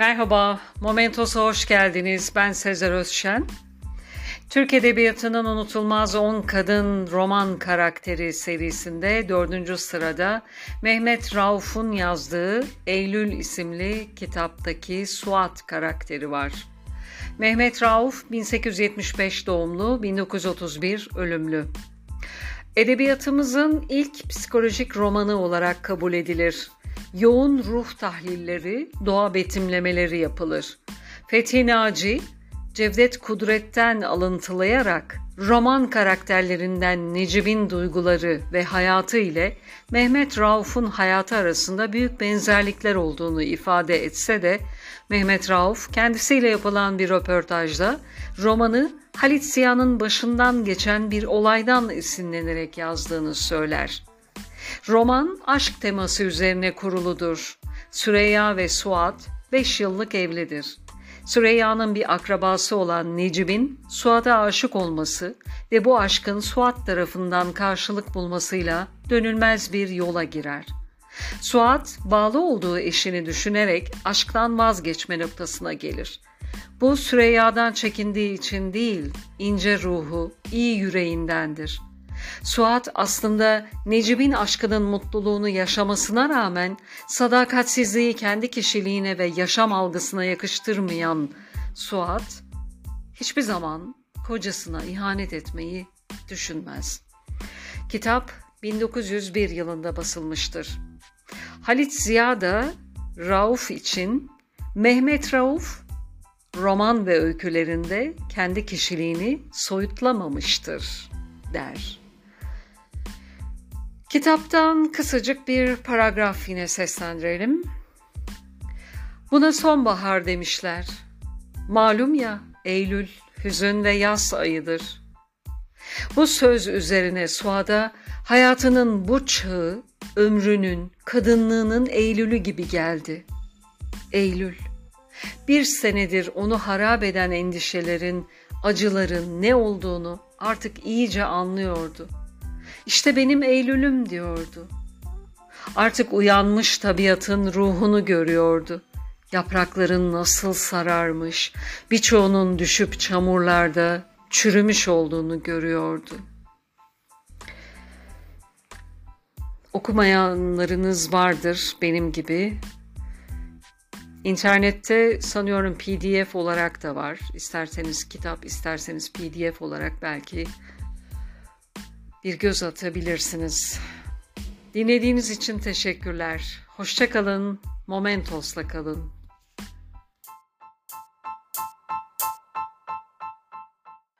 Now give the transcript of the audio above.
Merhaba, Momentos'a hoş geldiniz. Ben Sezer Özşen. Türk Edebiyatı'nın unutulmaz 10 kadın roman karakteri serisinde dördüncü sırada Mehmet Rauf'un yazdığı Eylül isimli kitaptaki Suat karakteri var. Mehmet Rauf 1875 doğumlu, 1931 ölümlü. Edebiyatımızın ilk psikolojik romanı olarak kabul edilir yoğun ruh tahlilleri, doğa betimlemeleri yapılır. Fethi Naci, Cevdet Kudret'ten alıntılayarak roman karakterlerinden Necip'in duyguları ve hayatı ile Mehmet Rauf'un hayatı arasında büyük benzerlikler olduğunu ifade etse de Mehmet Rauf kendisiyle yapılan bir röportajda romanı Halit Ziya'nın başından geçen bir olaydan esinlenerek yazdığını söyler. Roman aşk teması üzerine kuruludur. Süreyya ve Suat 5 yıllık evlidir. Süreyya'nın bir akrabası olan Necip'in Suat'a aşık olması ve bu aşkın Suat tarafından karşılık bulmasıyla dönülmez bir yola girer. Suat bağlı olduğu eşini düşünerek aşktan vazgeçme noktasına gelir. Bu Süreyya'dan çekindiği için değil, ince ruhu, iyi yüreğindendir.'' Suat aslında Necip'in aşkının mutluluğunu yaşamasına rağmen sadakatsizliği kendi kişiliğine ve yaşam algısına yakıştırmayan Suat hiçbir zaman kocasına ihanet etmeyi düşünmez. Kitap 1901 yılında basılmıştır. Halit Ziya da Rauf için Mehmet Rauf roman ve öykülerinde kendi kişiliğini soyutlamamıştır der. Kitaptan kısacık bir paragraf yine seslendirelim. Buna sonbahar demişler. Malum ya Eylül hüzün ve yaz ayıdır. Bu söz üzerine Suada hayatının bu çağı ömrünün, kadınlığının Eylül'ü gibi geldi. Eylül. Bir senedir onu harap eden endişelerin, acıların ne olduğunu artık iyice anlıyordu.'' İşte benim Eylül'üm diyordu. Artık uyanmış tabiatın ruhunu görüyordu. Yaprakların nasıl sararmış, birçoğunun düşüp çamurlarda çürümüş olduğunu görüyordu. Okumayanlarınız vardır benim gibi. İnternette sanıyorum PDF olarak da var. İsterseniz kitap, isterseniz PDF olarak belki bir göz atabilirsiniz. Dinlediğiniz için teşekkürler. Hoşçakalın, Momentos'la kalın.